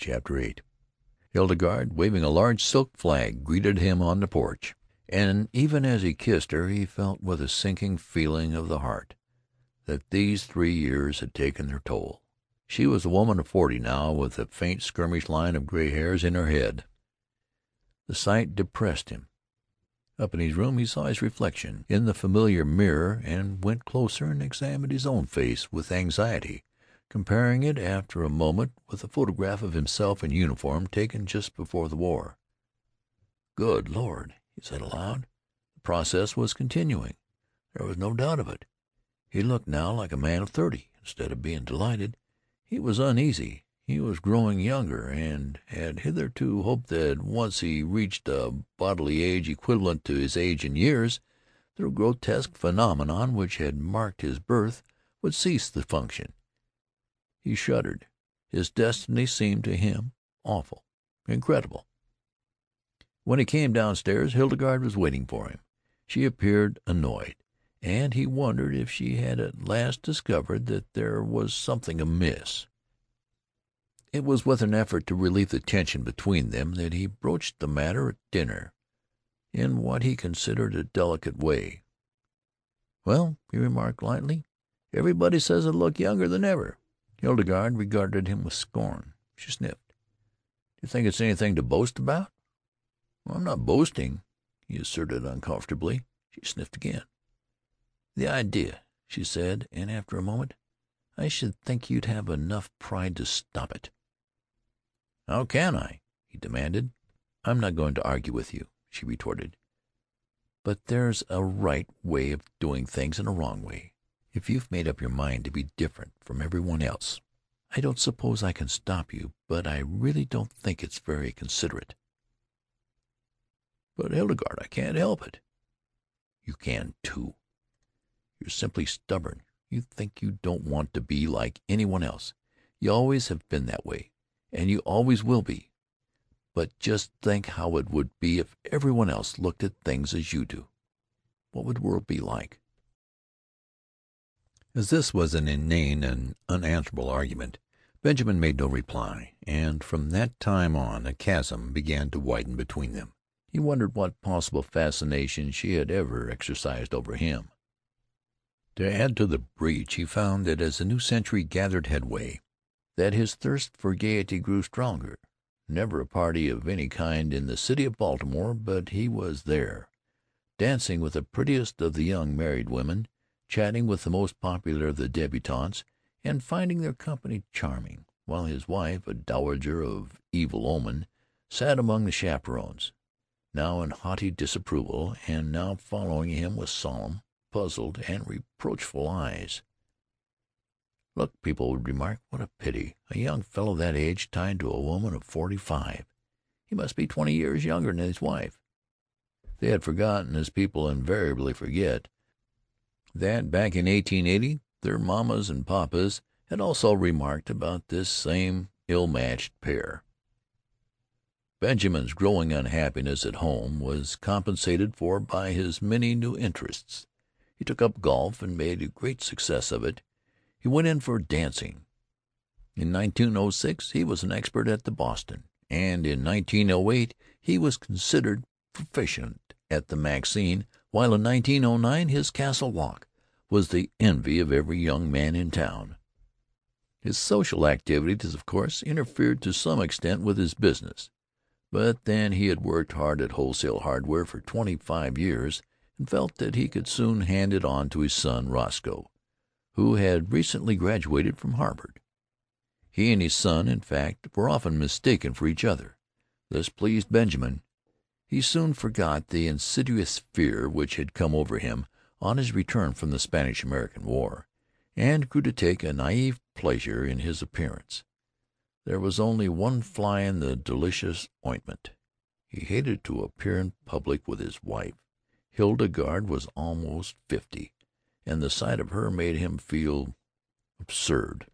CHAPTER VIII Hildegarde, waving a large silk flag, greeted him on the porch, and even as he kissed her he felt, with a sinking feeling of the heart, that these three years had taken their toll. She was a woman of forty now, with a faint skirmish line of gray hairs in her head. The sight depressed him. Up in his room he saw his reflection in the familiar mirror, and went closer and examined his own face with anxiety, comparing it, after a moment, with a photograph of himself in uniform, taken just before the war. "Good Lord!" he said aloud. The process was continuing. There was no doubt of it. He looked now like a man of thirty. Instead of being delighted, he was uneasy. He was growing younger, and had hitherto hoped that, once he reached a bodily age equivalent to his age in years, the grotesque phenomenon which had marked his birth would cease to function. He shuddered. His destiny seemed to him awful, incredible. When he came down stairs Hildegarde was waiting for him. She appeared annoyed, and he wondered if she had at last discovered that there was something amiss. It was with an effort to relieve the tension between them that he broached the matter at dinner, in what he considered a delicate way. "Well," he remarked lightly, "everybody says I look younger than ever." Hildegarde regarded him with scorn. She sniffed. "Do you think it's anything to boast about?" "I'm not boasting," he asserted uncomfortably. She sniffed again. "The idea!" she said, and after a moment, "I should think you'd have enough pride to stop it." "How can I?" he demanded. "I'm not going to argue with you," she retorted. "But there's a right way of doing things and a wrong way. If you've made up your mind to be different from every one else, I don't suppose I can stop you, but I really don't think it's very considerate." "But, Hildegarde, I can't help it." "You can, too. You're simply stubborn. You think you don't want to be like any one else. You always have been that way and you always will be. But just think how it would be if every one else looked at things as you do. What would the world be like?" As this was an inane and unanswerable argument, Benjamin made no reply, and from that time on a chasm began to widen between them. He wondered what possible fascination she had ever exercised over him. To add to the breach, he found that as the new century gathered headway that his thirst for gaiety grew stronger. Never a party of any kind in the city of Baltimore but he was there, dancing with the prettiest of the young married women, chatting with the most popular of the debutantes, and finding their company charming, while his wife, a dowager of evil omen, sat among the chaperons, now in haughty disapproval, and now following him with solemn, puzzled, and reproachful eyes. "Look," people would remark, "what a pity! A young fellow that age tied to a woman of forty five. He must be twenty years younger than his wife." They had forgotten, as people invariably forget, that back in 1880 their mammas and papas had also remarked about this same ill matched pair. Benjamin's growing unhappiness at home was compensated for by his many new interests. He took up golf and made a great success of it. He went in for dancing. In 1906 he was an expert at the Boston, and in 1908 he was considered proficient at the Maxixe, while in 1909 his Castle Walk was the envy of every young man in town. His social activities, of course, interfered to some extent with his business, but then he had worked hard at wholesale hardware for twenty five years and felt that he could soon hand it on to his son Roscoe who had recently graduated from Harvard. He and his son, in fact, were often mistaken for each other. This pleased Benjamin. He soon forgot the insidious fear which had come over him on his return from the Spanish American War, and grew to take a naïve pleasure in his appearance. There was only one fly in the delicious ointment. He hated to appear in public with his wife. Hildegarde was almost fifty and the sight of her made him feel absurd.